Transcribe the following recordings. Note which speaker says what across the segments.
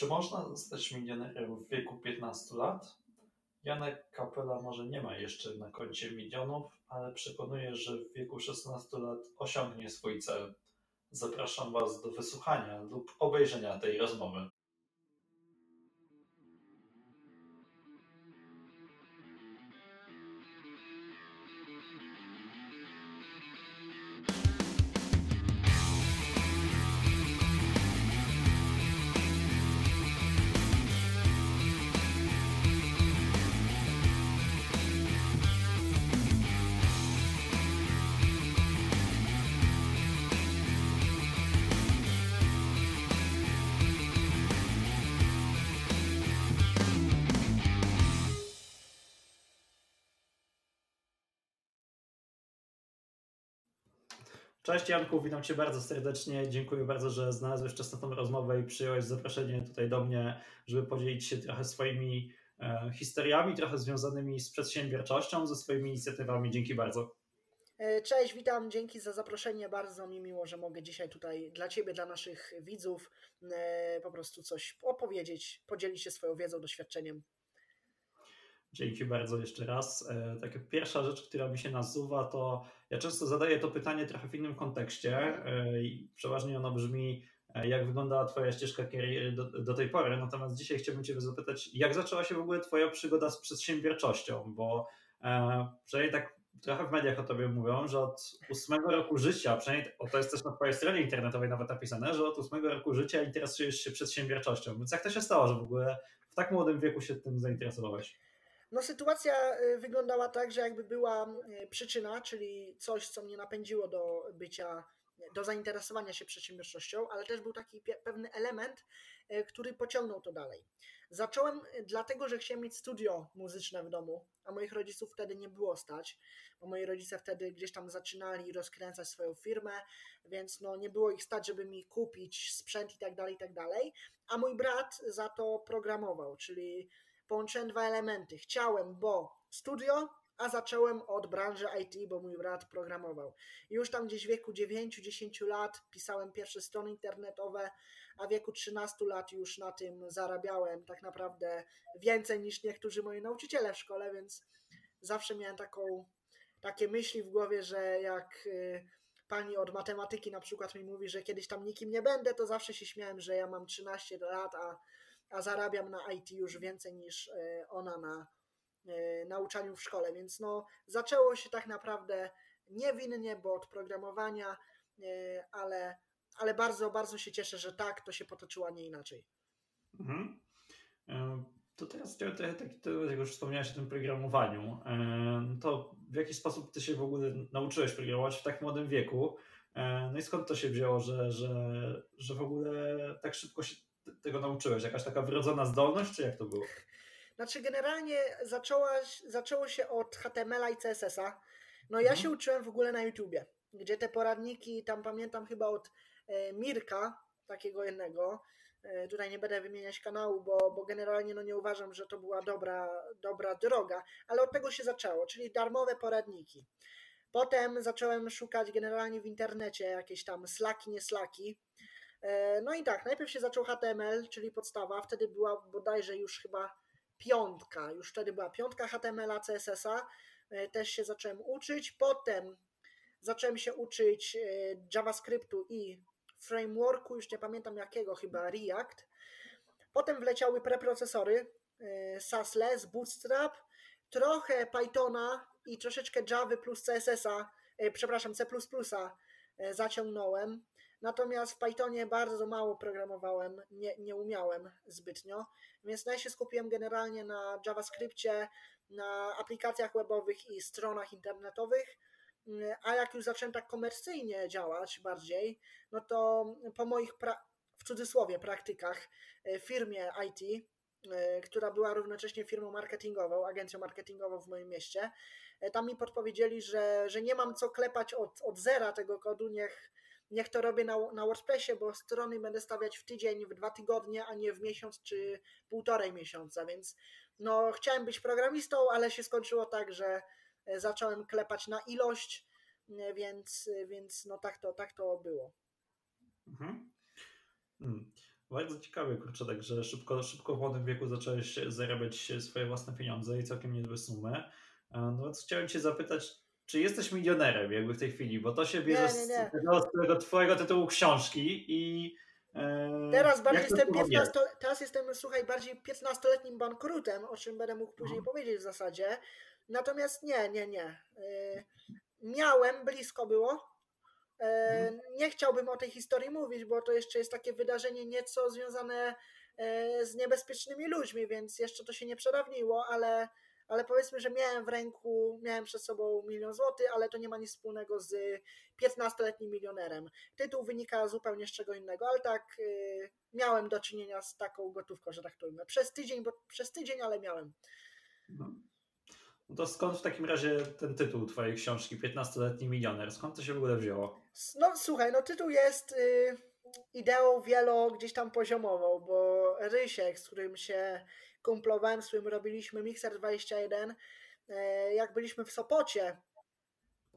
Speaker 1: Czy można zostać milionerem w wieku 15 lat? Janek Kapela może nie ma jeszcze na koncie milionów, ale przekonuje, że w wieku 16 lat osiągnie swój cel. Zapraszam Was do wysłuchania lub obejrzenia tej rozmowy. Cześć Janku, witam Cię bardzo serdecznie. Dziękuję bardzo, że znalazłeś czas na tą rozmowę i przyjąłeś zaproszenie tutaj do mnie, żeby podzielić się trochę swoimi e, historiami, trochę związanymi z przedsiębiorczością, ze swoimi inicjatywami. Dzięki bardzo.
Speaker 2: E, cześć, witam, dzięki za zaproszenie. Bardzo mi miło, że mogę dzisiaj tutaj dla Ciebie, dla naszych widzów e, po prostu coś opowiedzieć, podzielić się swoją wiedzą, doświadczeniem.
Speaker 1: Dzięki bardzo jeszcze raz. E, taka pierwsza rzecz, która mi się nasuwa, to ja często zadaję to pytanie trochę w innym kontekście e, i przeważnie ono brzmi, e, jak wyglądała Twoja ścieżka kariery do, do, tej pory. Natomiast dzisiaj chciałbym Cię zapytać, jak zaczęła się w ogóle Twoja przygoda z przedsiębiorczością? Bo e, przynajmniej tak trochę w mediach o Tobie mówią, że od ósmego roku życia, przynajmniej to jest też na Twojej stronie internetowej nawet napisane, że od ósmego roku życia interesujesz się przedsiębiorczością. Więc jak to się stało, że w ogóle w tak młodym wieku się tym zainteresowałeś?
Speaker 2: No sytuacja y, wyglądała tak, że jakby była y, przyczyna, czyli coś, co mnie napędziło do bycia, do zainteresowania się przedsiębiorczością, ale też był taki pewny element, y, który pociągnął to dalej. Zacząłem dlatego, że chciałem mieć studio muzyczne w domu, a moich rodziców wtedy nie było stać, bo moi rodzice wtedy gdzieś tam zaczynali rozkręcać swoją firmę, więc no nie było ich stać, żeby mi kupić sprzęt i tak dalej, i tak dalej, a mój brat za to programował, czyli połączyłem dwa elementy. Chciałem, bo studio, a zacząłem od branży IT, bo mój brat programował. Już tam gdzieś w wieku 9-10 lat pisałem pierwsze strony internetowe, a w wieku 13 lat już na tym zarabiałem tak naprawdę więcej niż niektórzy moi nauczyciele w szkole, więc zawsze miałem taką, takie myśli w głowie, że jak y, pani od matematyki na przykład mi mówi, że kiedyś tam nikim nie będę, to zawsze się śmiałem, że ja mam 13 lat, a a zarabiam na IT już więcej niż e, ona na e, nauczaniu w szkole, więc no zaczęło się tak naprawdę niewinnie, bo od programowania, e, ale, ale bardzo, bardzo się cieszę, że tak, to się potoczyło, a nie inaczej. Mhm.
Speaker 1: To teraz trochę tak, jak już wspomniałeś o tym programowaniu, to w jaki sposób ty się w ogóle nauczyłeś programować w tak młodym wieku? No i skąd to się wzięło, że, że, że w ogóle tak szybko się tego nauczyłeś? Jakaś taka wrodzona zdolność, czy jak to było?
Speaker 2: Znaczy, generalnie zaczęłaś, zaczęło się od HTML-a i CSS-a. No ja mhm. się uczyłem w ogóle na YouTubie, gdzie te poradniki, tam pamiętam chyba od e, Mirka, takiego jednego, e, tutaj nie będę wymieniać kanału, bo, bo generalnie no nie uważam, że to była dobra, dobra droga, ale od tego się zaczęło, czyli darmowe poradniki. Potem zacząłem szukać generalnie w internecie jakieś tam slaki, nie slaki, no i tak, najpierw się zaczął HTML, czyli podstawa, wtedy była bodajże już chyba piątka, już wtedy była piątka HTML-a, CSS-a, e, też się zacząłem uczyć, potem zacząłem się uczyć e, JavaScriptu i frameworku, już nie pamiętam jakiego, chyba React. Potem wleciały preprocesory, Sasles, Bootstrap, trochę Pythona i troszeczkę Java plus CSS-a, przepraszam, C++ zaciągnąłem. Natomiast w Pythonie bardzo mało programowałem, nie, nie umiałem zbytnio, więc ja się skupiłem generalnie na JavaScriptie, na aplikacjach webowych i stronach internetowych. A jak już zacząłem tak komercyjnie działać bardziej, no to po moich w cudzysłowie praktykach w firmie IT, która była równocześnie firmą marketingową, agencją marketingową w moim mieście, tam mi podpowiedzieli, że, że nie mam co klepać od, od zera tego kodu, niech niech to robię na, na WordPressie, bo strony będę stawiać w tydzień, w dwa tygodnie, a nie w miesiąc czy półtorej miesiąca, więc no chciałem być programistą, ale się skończyło tak, że e, zacząłem klepać na ilość, e, więc, więc no tak to, tak to było.
Speaker 1: Mhm. Hmm. Bardzo ciekawe, kurczę, tak, że szybko, szybko w młodym wieku zacząłeś zarabiać swoje własne pieniądze i całkiem niezłe sumy. E, no więc chciałem cię zapytać, czy jesteś milionerem jakby w tej chwili, bo to się bierze
Speaker 2: Nie, nie, nie.
Speaker 1: z tego, twojego tytułu książki i e,
Speaker 2: Teraz bardziej jestem
Speaker 1: było
Speaker 2: 15, teraz jestem, słuchaj, bardziej 15-letnim bankrutem, o czym będę mógł później
Speaker 1: Mhm.
Speaker 2: powiedzieć w zasadzie. Natomiast nie, nie, nie. Y, Miałem, blisko było. E,
Speaker 1: Mhm.
Speaker 2: Nie chciałbym o tej historii mówić, bo to jeszcze jest takie wydarzenie nieco związane e, z niebezpiecznymi ludźmi, więc jeszcze to się nie przedawniło, ale, ale powiedzmy, że miałem w ręku, miałem przed sobą milion złotych, ale to nie ma nic wspólnego z 15-letnim milionerem. Tytuł wynika zupełnie z czego innego, ale tak y, miałem do czynienia z taką gotówką, że tak to ujmę. Przez tydzień, bo przez tydzień, ale miałem.
Speaker 1: No. No to skąd w takim razie ten tytuł twojej książki, 15-letni milioner? Skąd to się w ogóle wzięło?
Speaker 2: No słuchaj, no tytuł jest y, ideą wielo gdzieś tam poziomową, bo Rysiek, z którym się kumplowałem, z którym robiliśmy Mixer 21, e, jak byliśmy w Sopocie,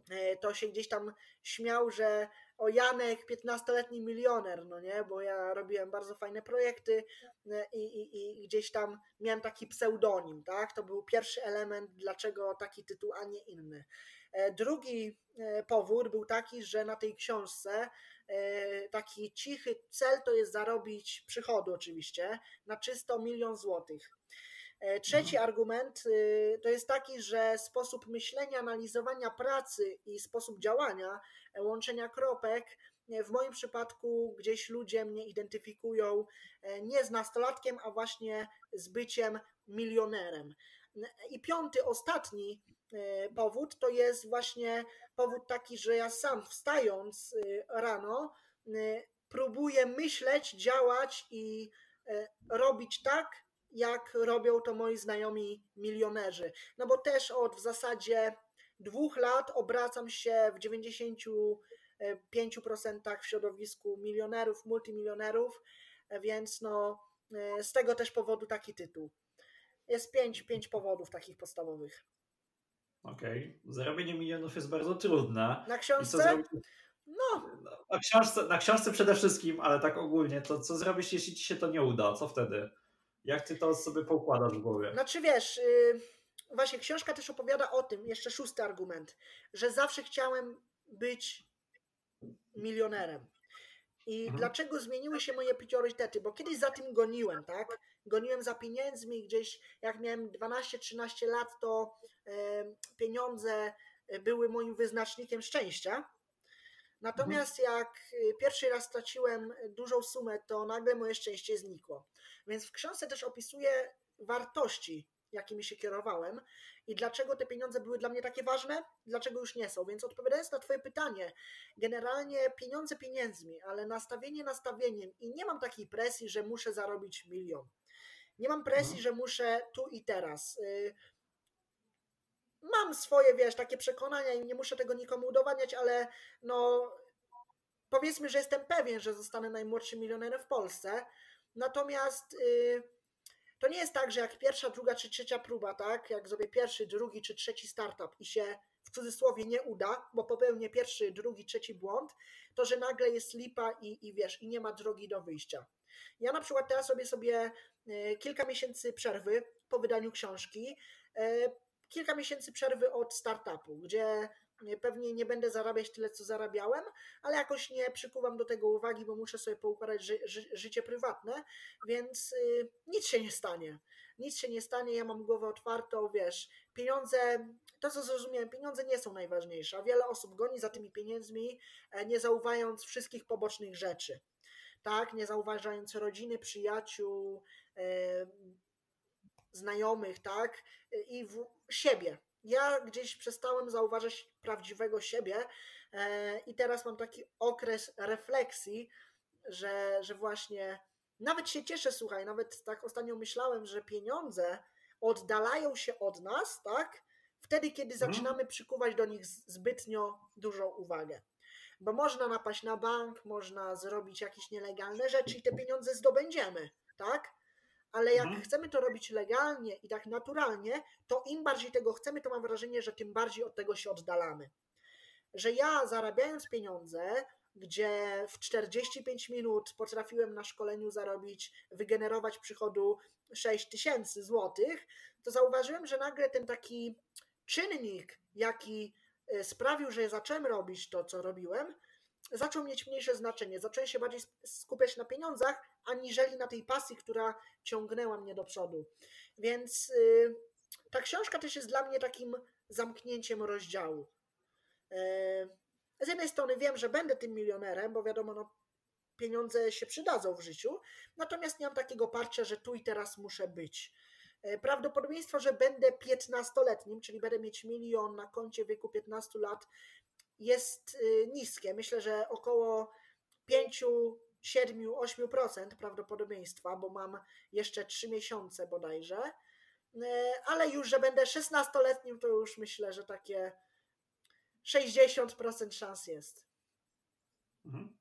Speaker 2: e, to się gdzieś tam śmiał, że o Janek 15-letni milioner, no nie, bo ja robiłem bardzo fajne projekty e, i, i, i gdzieś tam miałem taki pseudonim, tak, to był pierwszy element, dlaczego taki tytuł, a nie inny. E, Drugi e, powód był taki, że na tej książce e, taki cichy cel to jest zarobić przychodu oczywiście na czysto milion złotych. Trzeci argument y, to jest taki, że sposób myślenia, analizowania pracy i sposób działania, łączenia kropek, w moim przypadku gdzieś ludzie mnie identyfikują nie z nastolatkiem, a właśnie z byciem milionerem. I piąty, ostatni powód to jest właśnie powód taki, że ja sam wstając y, rano y, próbuję myśleć, działać i robić tak, jak robią to moi znajomi milionerzy. No bo też od w zasadzie dwóch lat obracam się w 95% w środowisku milionerów, multimilionerów, więc no z tego też powodu taki tytuł. Jest pięć, pięć powodów takich podstawowych.
Speaker 1: Okej. Zarobienie milionów jest bardzo trudne.
Speaker 2: Na książce? No,
Speaker 1: Na książce, na książce przede wszystkim, ale tak ogólnie, to co zrobisz, jeśli ci się to nie uda? Co wtedy? Jak ty to sobie poukładasz w głowie?
Speaker 2: Znaczy wiesz, yy, właśnie książka też opowiada o tym, jeszcze szósty argument, że zawsze chciałem być milionerem. I
Speaker 1: Mhm.
Speaker 2: dlaczego zmieniły się moje priorytety? Bo kiedyś za tym goniłem, tak? Goniłem za pieniędzmi, gdzieś jak miałem 12-13 lat, to pieniądze e, były moim wyznacznikiem szczęścia. Natomiast jak y, pierwszy raz straciłem dużą sumę, to nagle moje szczęście znikło. Więc w książce też opisuję wartości, jakimi się kierowałem i dlaczego te pieniądze były dla mnie takie ważne, dlaczego już nie są. Więc odpowiadając na Twoje pytanie, generalnie pieniądze pieniędzmi, ale nastawienie nastawieniem i nie mam takiej presji, że muszę zarobić milion. Nie mam presji,
Speaker 1: Mhm.
Speaker 2: że muszę tu i teraz. Y, Mam swoje, wiesz, takie przekonania i nie muszę tego nikomu udowadniać, ale no powiedzmy, że jestem pewien, że zostanę najmłodszym milionerem w Polsce. Natomiast y, to nie jest tak, że jak pierwsza, druga czy trzecia próba, tak? Jak zrobię pierwszy, drugi czy trzeci startup i się w cudzysłowie nie uda, bo popełnię pierwszy, drugi, trzeci błąd, to że nagle jest lipa i, i wiesz, i nie ma drogi do wyjścia. Ja na przykład teraz sobie sobie y, kilka miesięcy przerwy po wydaniu książki, y, kilka miesięcy przerwy od startupu, gdzie pewnie nie będę zarabiać tyle, co zarabiałem, ale jakoś nie przykuwam do tego uwagi, bo muszę sobie poukładać ży, ży, życie prywatne, więc y, nic się nie stanie. Nic się nie stanie, ja mam głowę otwartą, wiesz, pieniądze, to co zrozumiałem, pieniądze nie są najważniejsze, a wiele osób goni za tymi pieniędzmi, e, nie zauważając wszystkich pobocznych rzeczy. Tak, nie zauważając rodziny, przyjaciół, e, znajomych, tak, i w siebie. Ja gdzieś przestałem zauważać prawdziwego siebie e, i teraz mam taki okres refleksji, że, że właśnie nawet się cieszę, słuchaj, nawet tak ostatnio myślałem, że pieniądze oddalają się od nas, tak, wtedy, kiedy
Speaker 1: Mhm.
Speaker 2: zaczynamy przykuwać do nich zbytnio dużą uwagę. Bo można napaść na bank, można zrobić jakieś nielegalne rzeczy i te pieniądze zdobędziemy, tak? Ale jak
Speaker 1: Mhm.
Speaker 2: chcemy to robić legalnie i tak naturalnie, to im bardziej tego chcemy, to mam wrażenie, że tym bardziej od tego się oddalamy. Że ja zarabiając pieniądze, gdzie w 45 minut potrafiłem na szkoleniu zarobić, wygenerować przychodu 6 tysięcy złotych, to zauważyłem, że nagle ten taki czynnik, jaki e, sprawił, że zacząłem robić to, co robiłem, zaczął mieć mniejsze znaczenie. Zacząłem się bardziej skupiać na pieniądzach, aniżeli na tej pasji, która ciągnęła mnie do przodu. Więc yy, ta książka też jest dla mnie takim zamknięciem rozdziału. Yy, z jednej strony wiem, że będę tym milionerem, bo wiadomo, no, pieniądze się przydadzą w życiu, natomiast nie mam takiego parcia, że tu i teraz muszę być. Yy, prawdopodobieństwo, że będę 15-letnim, czyli będę mieć milion na koncie w wieku 15 lat, jest y, niskie. Myślę, że około 5, 7, 8% prawdopodobieństwa, bo mam jeszcze 3 miesiące bodajże. Y, ale już, że będę 16-letnim, to już myślę, że takie 60% szans jest.
Speaker 1: Mhm.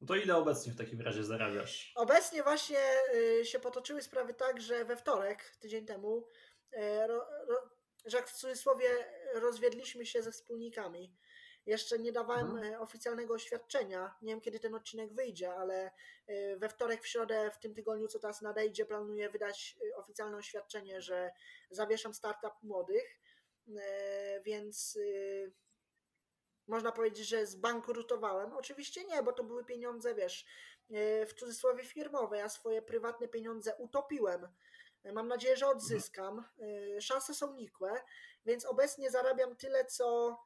Speaker 1: No to ile obecnie w takim razie zarabiasz?
Speaker 2: Obecnie właśnie y, się potoczyły sprawy tak, że we wtorek, tydzień temu, że w cudzysłowie rozwiedliśmy się ze wspólnikami jeszcze nie dawałem mhm. E, oficjalnego oświadczenia. Nie wiem, kiedy ten odcinek wyjdzie, ale e, we wtorek, w środę, w tym tygodniu, co teraz nadejdzie, planuję wydać e, oficjalne oświadczenie, że zawieszam startup młodych. Więc można powiedzieć, że zbankrutowałem. Oczywiście nie, bo to były pieniądze, wiesz, w cudzysłowie firmowe. Ja swoje prywatne pieniądze utopiłem. Mam nadzieję, że odzyskam. Szanse są nikłe, więc obecnie zarabiam tyle, co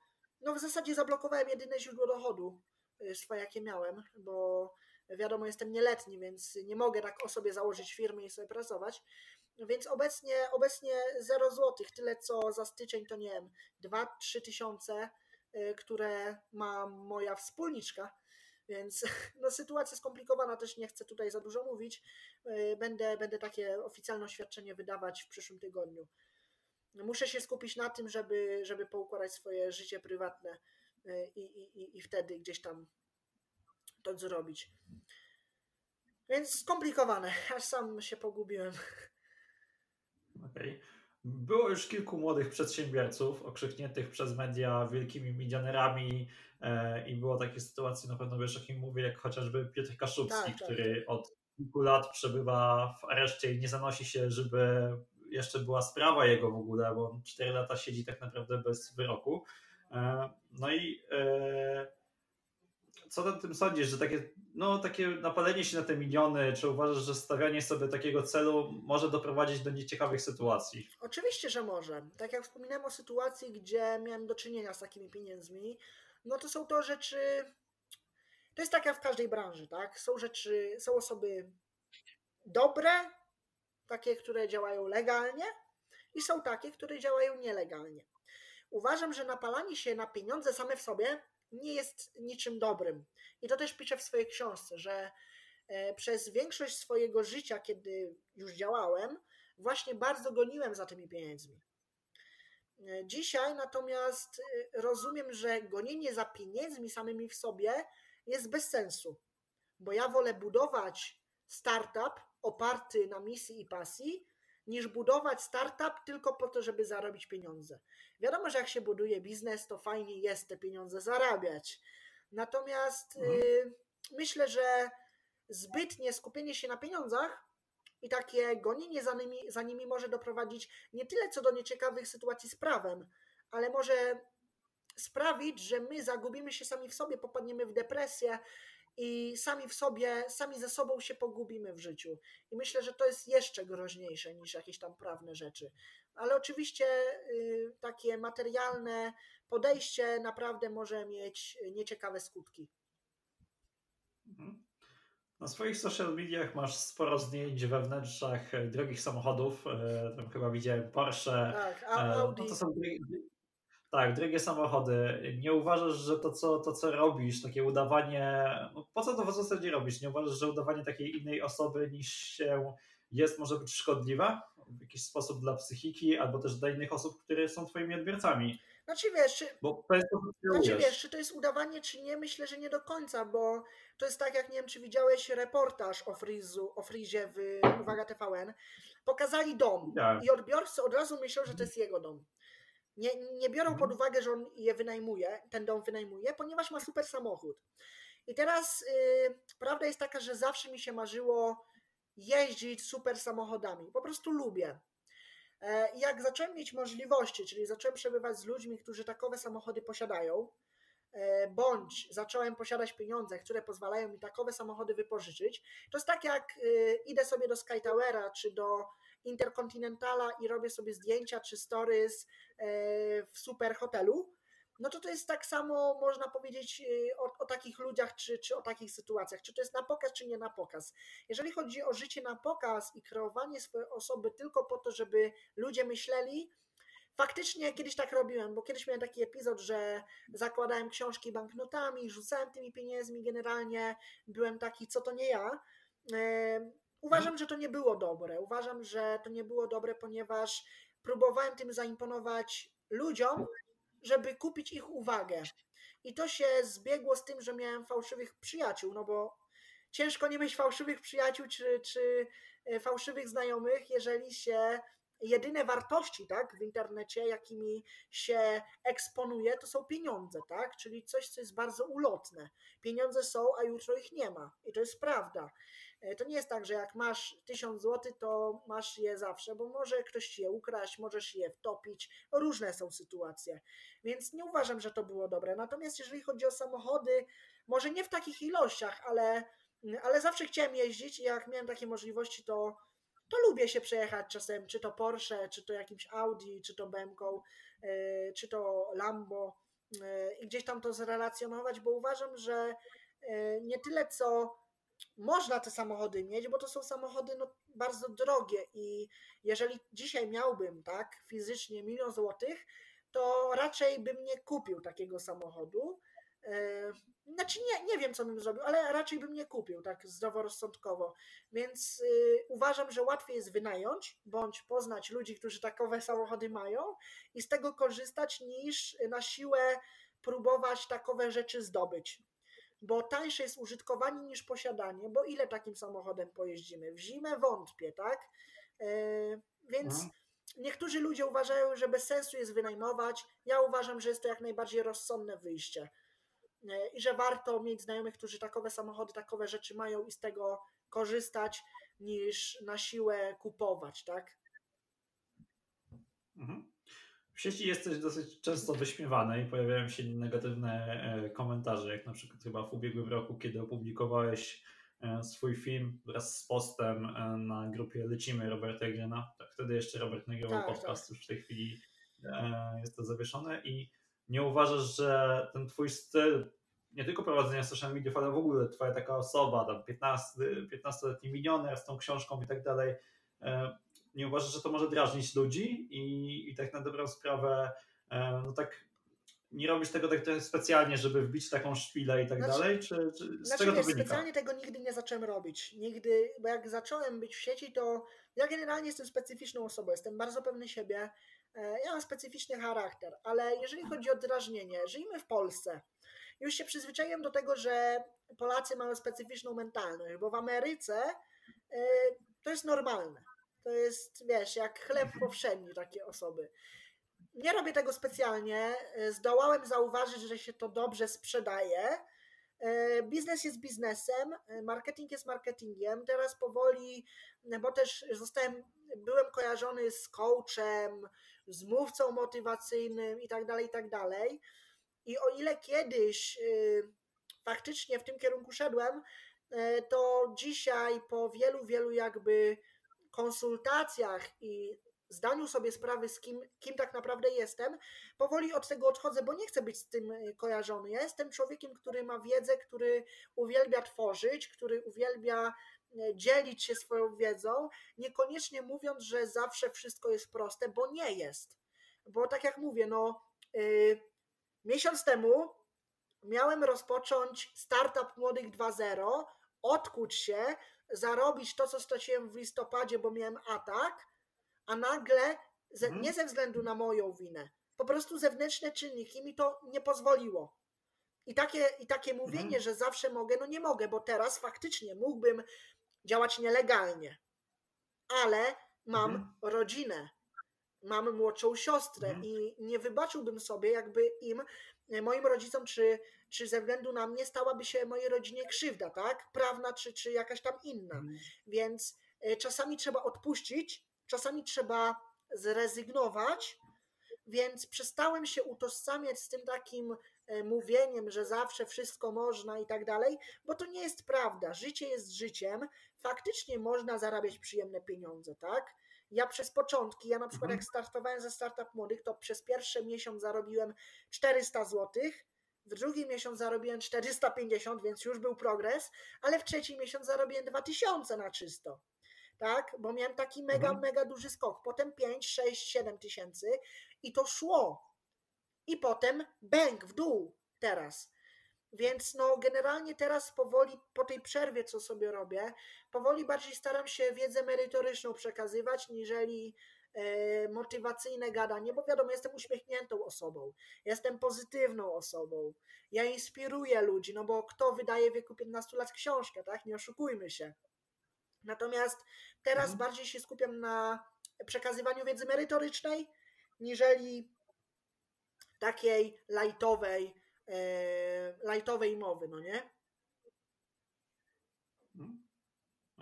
Speaker 2: no w zasadzie zablokowałem jedyne źródło dochodu swoje, jakie miałem, bo wiadomo, jestem nieletni, więc nie mogę tak o sobie założyć firmy i sobie pracować. Więc obecnie, obecnie 0 złotych, tyle co za styczeń to nie wiem, 2-3 tysiące, y, które ma moja wspólniczka. Więc no, sytuacja skomplikowana, też nie chcę tutaj za dużo mówić. Y, będę, będę takie oficjalne oświadczenie wydawać w przyszłym tygodniu muszę się skupić na tym, żeby, żeby poukładać swoje życie prywatne y, i, i, i wtedy gdzieś tam to zrobić. Więc skomplikowane, aż sam się pogubiłem.
Speaker 1: Okej. Okay. Było już kilku młodych przedsiębiorców okrzykniętych przez media wielkimi milionerami e, i było takie sytuacje, na pewno wiesz o kim mówię, jak chociażby Piotr Kaszubski, tak, tak. który od kilku lat przebywa w areszcie i nie zanosi się, żeby jeszcze była sprawa jego w ogóle, bo on 4 lata siedzi tak naprawdę bez wyroku. E, no i e, co ty tym sądzisz, że takie, no, takie napalenie się na te miliony, czy uważasz, że stawianie sobie takiego celu może doprowadzić do nieciekawych sytuacji?
Speaker 2: Oczywiście, że może. Tak jak wspominałem o sytuacji, gdzie miałem do czynienia z takimi pieniędzmi, no to są to rzeczy, to jest tak jak w każdej branży, tak? Są rzeczy, są osoby dobre, takie, które działają legalnie i są takie, które działają nielegalnie. Uważam, że napalanie się na pieniądze same w sobie nie jest niczym dobrym. I to też piszę w swojej książce, że e, przez większość swojego życia, kiedy już działałem, właśnie bardzo goniłem za tymi pieniędzmi. E, dzisiaj natomiast e, rozumiem, że gonienie za pieniędzmi samymi w sobie jest bez sensu, bo ja wolę budować startup, oparty na misji i pasji, niż budować startup tylko po to, żeby zarobić pieniądze. Wiadomo, że jak się buduje biznes, to fajnie jest te pieniądze zarabiać. Natomiast mhm. y, myślę, że zbytnie skupienie się na pieniądzach i takie gonienie za nimi, za nimi może doprowadzić nie tyle co do nieciekawych sytuacji z prawem, ale może sprawić, że my zagubimy się sami w sobie, popadniemy w depresję i sami w sobie, sami ze sobą się pogubimy w życiu. I myślę, że to jest jeszcze groźniejsze niż jakieś tam prawne rzeczy. Ale oczywiście y, takie materialne podejście naprawdę może mieć nieciekawe skutki.
Speaker 1: Mhm. Na swoich social mediach masz sporo zdjęć we wnętrzach drogich samochodów. E, tam chyba widziałem Porsche.
Speaker 2: Tak, Audi.
Speaker 1: No to są tak, drogie samochody. Nie uważasz, że to co, to, co robisz, takie udawanie. No po co to w zasadzie robisz? Nie uważasz, że udawanie takiej innej osoby niż się jest, może być szkodliwe w jakiś sposób dla psychiki, albo też dla innych osób, które są Twoimi odbiorcami?
Speaker 2: Znaczy wiesz, czy, bo to jest to, znaczy, wiesz, czy to jest udawanie, czy nie? Myślę, że nie do końca, bo to jest tak, jak nie wiem, czy widziałeś reportaż o Frizu, o Frizie w Uwaga TVN. Pokazali dom i odbiorcy od razu myślą, że to jest jego dom. Nie, nie biorą pod mhm. uwagę, że on je wynajmuje, ten dom wynajmuje, ponieważ ma super samochód. I teraz yy, prawda jest taka, że zawsze mi się marzyło jeździć super samochodami. Po prostu lubię. E, jak zacząłem mieć możliwości, czyli zacząłem przebywać z ludźmi, którzy takowe samochody posiadają, e, bądź zacząłem posiadać pieniądze, które pozwalają mi takowe samochody wypożyczyć, to jest tak jak y, idę sobie do Sky Towera czy do Interkontynentala i robię sobie zdjęcia czy stories e, w super hotelu, no to to jest tak samo, można powiedzieć, y, o, o, takich ludziach, czy, czy o takich sytuacjach, czy to jest na pokaz, czy nie na pokaz. Jeżeli chodzi o życie na pokaz i kreowanie swojej osoby tylko po to, żeby ludzie myśleli, faktycznie kiedyś tak robiłem, bo kiedyś miałem taki epizod, że zakładałem książki banknotami, rzucałem tymi pieniędzmi, generalnie byłem taki, co to nie ja. Uważam, że to nie było dobre. Uważam, że to nie było dobre, ponieważ próbowałem tym zaimponować ludziom, żeby kupić ich uwagę. I to się zbiegło z tym, że miałem fałszywych przyjaciół, no bo ciężko nie mieć fałszywych przyjaciół czy, czy e, fałszywych znajomych, jeżeli się jedyne wartości tak, w internecie, jakimi się eksponuje, to są pieniądze, tak? Czyli coś, co jest bardzo ulotne. Pieniądze są, a jutro ich nie ma. I to jest prawda. E, to nie jest tak, że jak masz 1000 zł, to masz je zawsze, bo może ktoś je ukraść, możesz je wtopić. Różne są sytuacje. Więc nie uważam, że to było dobre. Natomiast jeżeli chodzi o samochody, może nie w takich ilościach, ale, ale zawsze chciałem jeździć i jak miałem takie możliwości, to, to lubię się przejechać czasem, czy to Porsche, czy to jakimś Audi, czy to BMW, e, czy to Lambo e, i gdzieś tam to zrelacjonować, bo uważam, że nie tyle co można te samochody mieć, bo to są samochody no, bardzo drogie i jeżeli dzisiaj miałbym tak fizycznie milion złotych, to raczej bym nie kupił takiego samochodu. E, znaczy nie, nie wiem, co bym zrobił, ale raczej bym nie kupił tak zdroworozsądkowo. Więc y, uważam, że łatwiej jest wynająć bądź poznać ludzi, którzy takowe samochody mają i z tego korzystać, niż na siłę próbować takowe rzeczy zdobyć bo tańsze jest użytkowanie niż posiadanie, bo ile takim samochodem pojeździmy? W zimę wątpię, tak? E, więc mhm. niektórzy ludzie uważają, że bez sensu jest wynajmować. Ja uważam, że jest to jak najbardziej rozsądne wyjście e, i że warto mieć znajomych, którzy takowe samochody, takowe rzeczy mają i z tego korzystać, niż na siłę kupować, tak?
Speaker 1: Mhm. W sieci jesteś dosyć często wyśmiewany i pojawiają się negatywne e, komentarze, jak na przykład chyba w ubiegłym roku, kiedy opublikowałeś e, swój film wraz z postem e, na grupie Lecimy Roberta Egrena. Tak, wtedy jeszcze Robert nagrywał tak, podcast, tak. już w tej chwili jest to zawieszone i nie uważasz, że ten twój styl nie tylko prowadzenia social media, ale w ogóle twoja taka osoba, tam 15, 15-letni milioner z tą książką i tak dalej, nie uważasz, że to może drażnić ludzi i, i tak na dobrą sprawę, e, no tak nie robisz tego tak specjalnie, żeby wbić taką szpilę i tak znaczy, dalej? Czy, czy z
Speaker 2: znaczy,
Speaker 1: czego
Speaker 2: to
Speaker 1: wynika?
Speaker 2: Specjalnie tego nigdy nie zacząłem robić. Nigdy, bo jak zacząłem być w sieci, to ja generalnie jestem specyficzną osobą, jestem bardzo pewny siebie. E, ja mam specyficzny charakter, ale jeżeli chodzi o drażnienie, żyjmy w Polsce. Już się przyzwyczaiłem do tego, że Polacy mają specyficzną mentalność, bo w Ameryce e, to jest normalne. To jest, wiesz, jak chleb powszedni takie osoby. Nie robię tego specjalnie. Zdołałem zauważyć, że się to dobrze sprzedaje. E, biznes jest biznesem, e, marketing jest marketingiem. Teraz powoli, bo też zostałem, byłem kojarzony z coachem, z mówcą motywacyjnym i tak dalej, i tak dalej. I o ile kiedyś e, faktycznie w tym kierunku szedłem, to dzisiaj po wielu, wielu jakby konsultacjach i zdaniu sobie sprawy, z kim, kim tak naprawdę jestem, powoli od tego odchodzę, bo nie chcę być z tym e, kojarzony. Ja jestem człowiekiem, który ma wiedzę, który uwielbia tworzyć, który uwielbia e, dzielić się swoją wiedzą, niekoniecznie mówiąc, że zawsze wszystko jest proste, bo nie jest. Bo tak jak mówię, no yy, miesiąc temu miałem rozpocząć startup Młodych 2.0, odkuć się, zarobić to, co straciłem w listopadzie, bo miałem atak, a nagle, ze, mhm. nie ze względu na moją winę, po prostu zewnętrzne czynniki mi to nie pozwoliło. I takie, i takie mówienie, mhm. że zawsze mogę, no nie mogę, bo teraz faktycznie mógłbym działać nielegalnie, ale mam mhm. rodzinę, mam młodszą siostrę i nie wybaczyłbym sobie, jakby im, moim rodzicom, czy, czy ze względu na mnie stałaby się mojej rodzinie krzywda, tak? Prawna, czy, czy jakaś tam inna.
Speaker 1: Mhm.
Speaker 2: Więc e, czasami trzeba odpuścić, czasami trzeba zrezygnować, więc przestałem się utożsamiać z tym takim e, mówieniem, że zawsze wszystko można i tak dalej, bo to nie jest prawda. Życie jest życiem. Faktycznie można zarabiać przyjemne pieniądze, tak? Ja przez początki, ja na przykład
Speaker 1: Mhm.
Speaker 2: jak startowałem ze Startup Młodych, to przez pierwszy miesiąc zarobiłem 400 zł, w drugi miesiąc zarobiłem 450, więc już był progres, ale w trzeci miesiąc zarobiłem 2000 na czysto. Tak, bo miałem taki mega,
Speaker 1: Mhm.
Speaker 2: mega duży skok. Potem 5, 6, 7 tysięcy i to szło. I potem bęk w dół teraz. Więc no generalnie teraz powoli po tej przerwie, co sobie robię, powoli bardziej staram się wiedzę merytoryczną przekazywać, niżeli motywacyjne gadanie, bo wiadomo, jestem uśmiechniętą osobą, jestem pozytywną osobą, ja inspiruję ludzi, no bo kto wydaje w wieku 15 lat książkę, tak? Nie oszukujmy się. Natomiast teraz
Speaker 1: Mhm.
Speaker 2: bardziej się skupiam na przekazywaniu wiedzy merytorycznej, niżeli takiej lightowej, e, lightowej mowy, no nie?
Speaker 1: Mhm.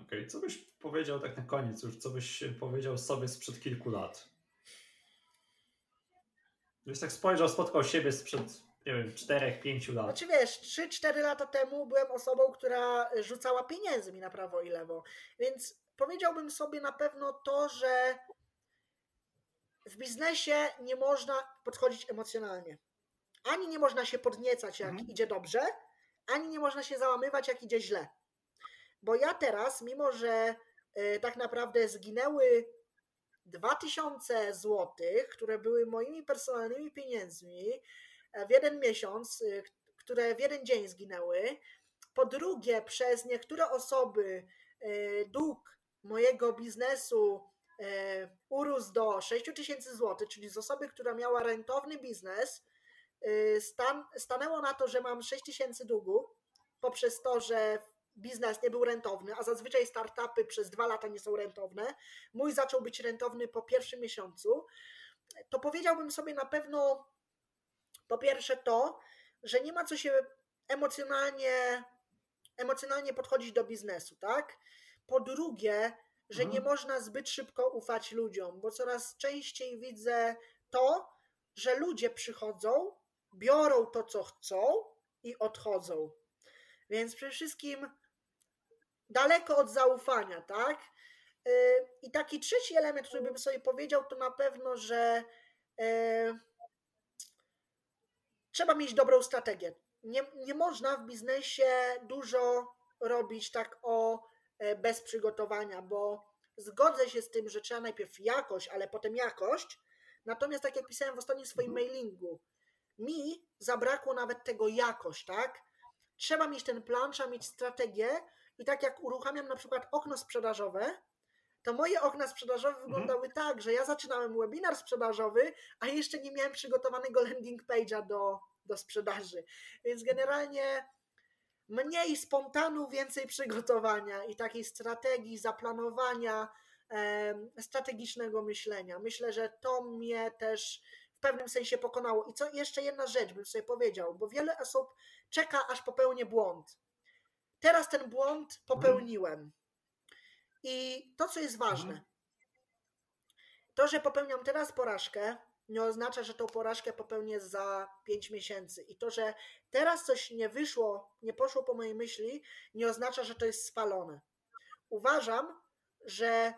Speaker 1: Okej, co byś powiedział tak na koniec już, co byś powiedział sobie sprzed kilku lat? Gdybyś tak spojrzał, spotkał siebie sprzed, nie wiem, 4-5 lat.
Speaker 2: Znaczy wiesz, 3-4 lata temu byłem osobą, która rzucała pieniędzmi na prawo i lewo, więc powiedziałbym sobie na pewno to, że w biznesie nie można podchodzić emocjonalnie. Ani nie można się podniecać, jak
Speaker 1: Mhm.
Speaker 2: idzie dobrze, ani nie można się załamywać, jak idzie źle. Bo ja teraz, mimo że e, tak naprawdę zginęły 2000 złotych, które były moimi personalnymi pieniędzmi e, w jeden miesiąc, e, które w jeden dzień zginęły. Po drugie, przez niektóre osoby dług mojego biznesu urósł do 6 tysięcy złotych, czyli z osoby, która miała rentowny biznes, stan, stanęło na to, że mam 6 tysięcy długu poprzez to, że biznes nie był rentowny, a zazwyczaj startupy przez dwa lata nie są rentowne. Mój zaczął być rentowny po pierwszym miesiącu. To powiedziałbym sobie na pewno po pierwsze to, że nie ma co się emocjonalnie, emocjonalnie podchodzić do biznesu, tak? Po drugie, że
Speaker 1: Mhm.
Speaker 2: nie można zbyt szybko ufać ludziom, bo coraz częściej widzę to, że ludzie przychodzą, biorą to, co chcą i odchodzą. Więc przede wszystkim daleko od zaufania, tak? Yy, I taki trzeci element, który bym sobie powiedział, to na pewno, że yy, trzeba mieć dobrą strategię. Nie, nie można w biznesie dużo robić tak o e, bez przygotowania, bo zgodzę się z tym, że trzeba najpierw jakość, ale potem jakość. Natomiast tak jak pisałem w ostatnim swoim
Speaker 1: Mhm.
Speaker 2: mailingu, mi zabrakło nawet tego jakość, tak? Trzeba mieć ten plan, trzeba mieć strategię i tak jak uruchamiam na przykład okno sprzedażowe, to moje okna sprzedażowe wyglądały tak, że ja zaczynałem webinar sprzedażowy, a jeszcze nie miałem przygotowanego landing page'a do, do sprzedaży. Więc generalnie mniej spontanu, więcej przygotowania i takiej strategii, zaplanowania, strategicznego myślenia. Myślę, że to mnie też w pewnym sensie pokonało. I co jeszcze jedna rzecz bym sobie powiedział, bo wiele osób czeka, aż popełnię błąd. Teraz ten błąd popełniłem. I to, co jest ważne,
Speaker 1: Mhm.
Speaker 2: to, że popełniam teraz porażkę, nie oznacza, że tą porażkę popełnię za 5 miesięcy. I to, że teraz coś nie wyszło, nie poszło po mojej myśli, nie oznacza, że to jest spalone. Uważam, że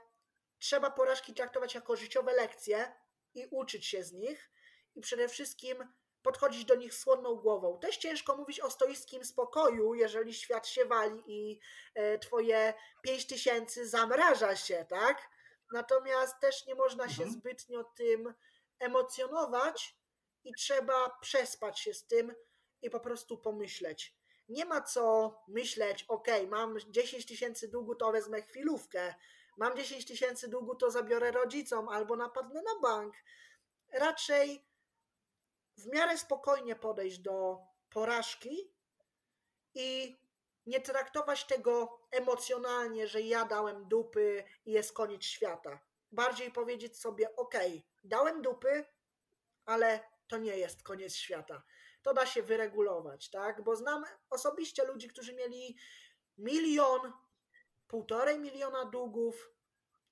Speaker 2: trzeba porażki traktować jako życiowe lekcje i uczyć się z nich, i przede wszystkim podchodzić do nich słodną głową. Też ciężko mówić o stoickim spokoju, jeżeli świat się wali i e, twoje 5 tysięcy zamraża się, tak? Natomiast też nie można się
Speaker 1: Mhm.
Speaker 2: zbytnio tym emocjonować i trzeba przespać się z tym i po prostu pomyśleć. Nie ma co myśleć, ok, mam 10 tysięcy długu, to wezmę chwilówkę. Mam 10 tysięcy długu, to zabiorę rodzicom albo napadnę na bank. Raczej w miarę spokojnie podejść do porażki i nie traktować tego emocjonalnie, że ja dałem dupy i jest koniec świata. bardziej powiedzieć sobie: OK, dałem dupy, ale to nie jest koniec świata. To da się wyregulować, tak? Bo znam osobiście ludzi, którzy mieli milion, półtorej miliona długów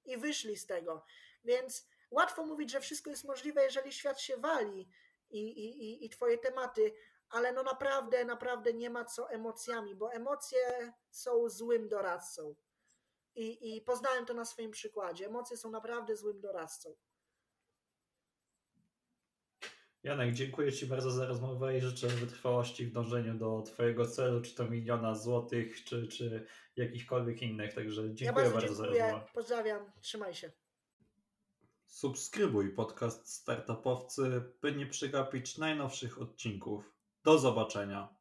Speaker 2: i wyszli z tego. Więc łatwo mówić, że wszystko jest możliwe, jeżeli świat się wali i, i, i twoje tematy, ale no naprawdę, naprawdę nie ma co emocjami, bo emocje są złym doradcą. I, I poznałem to na swoim przykładzie. Emocje są naprawdę złym doradcą.
Speaker 1: Janek, dziękuję Ci bardzo za rozmowę i życzę wytrwałości w dążeniu do Twojego celu, czy to miliona złotych, czy, czy jakichkolwiek innych. Także dziękuję
Speaker 2: ja bardzo,
Speaker 1: bardzo
Speaker 2: dziękuję.
Speaker 1: za rozmowę.
Speaker 2: Pozdrawiam, trzymaj się.
Speaker 1: Subskrybuj podcast Startupowcy, by nie przegapić najnowszych odcinków. Do zobaczenia.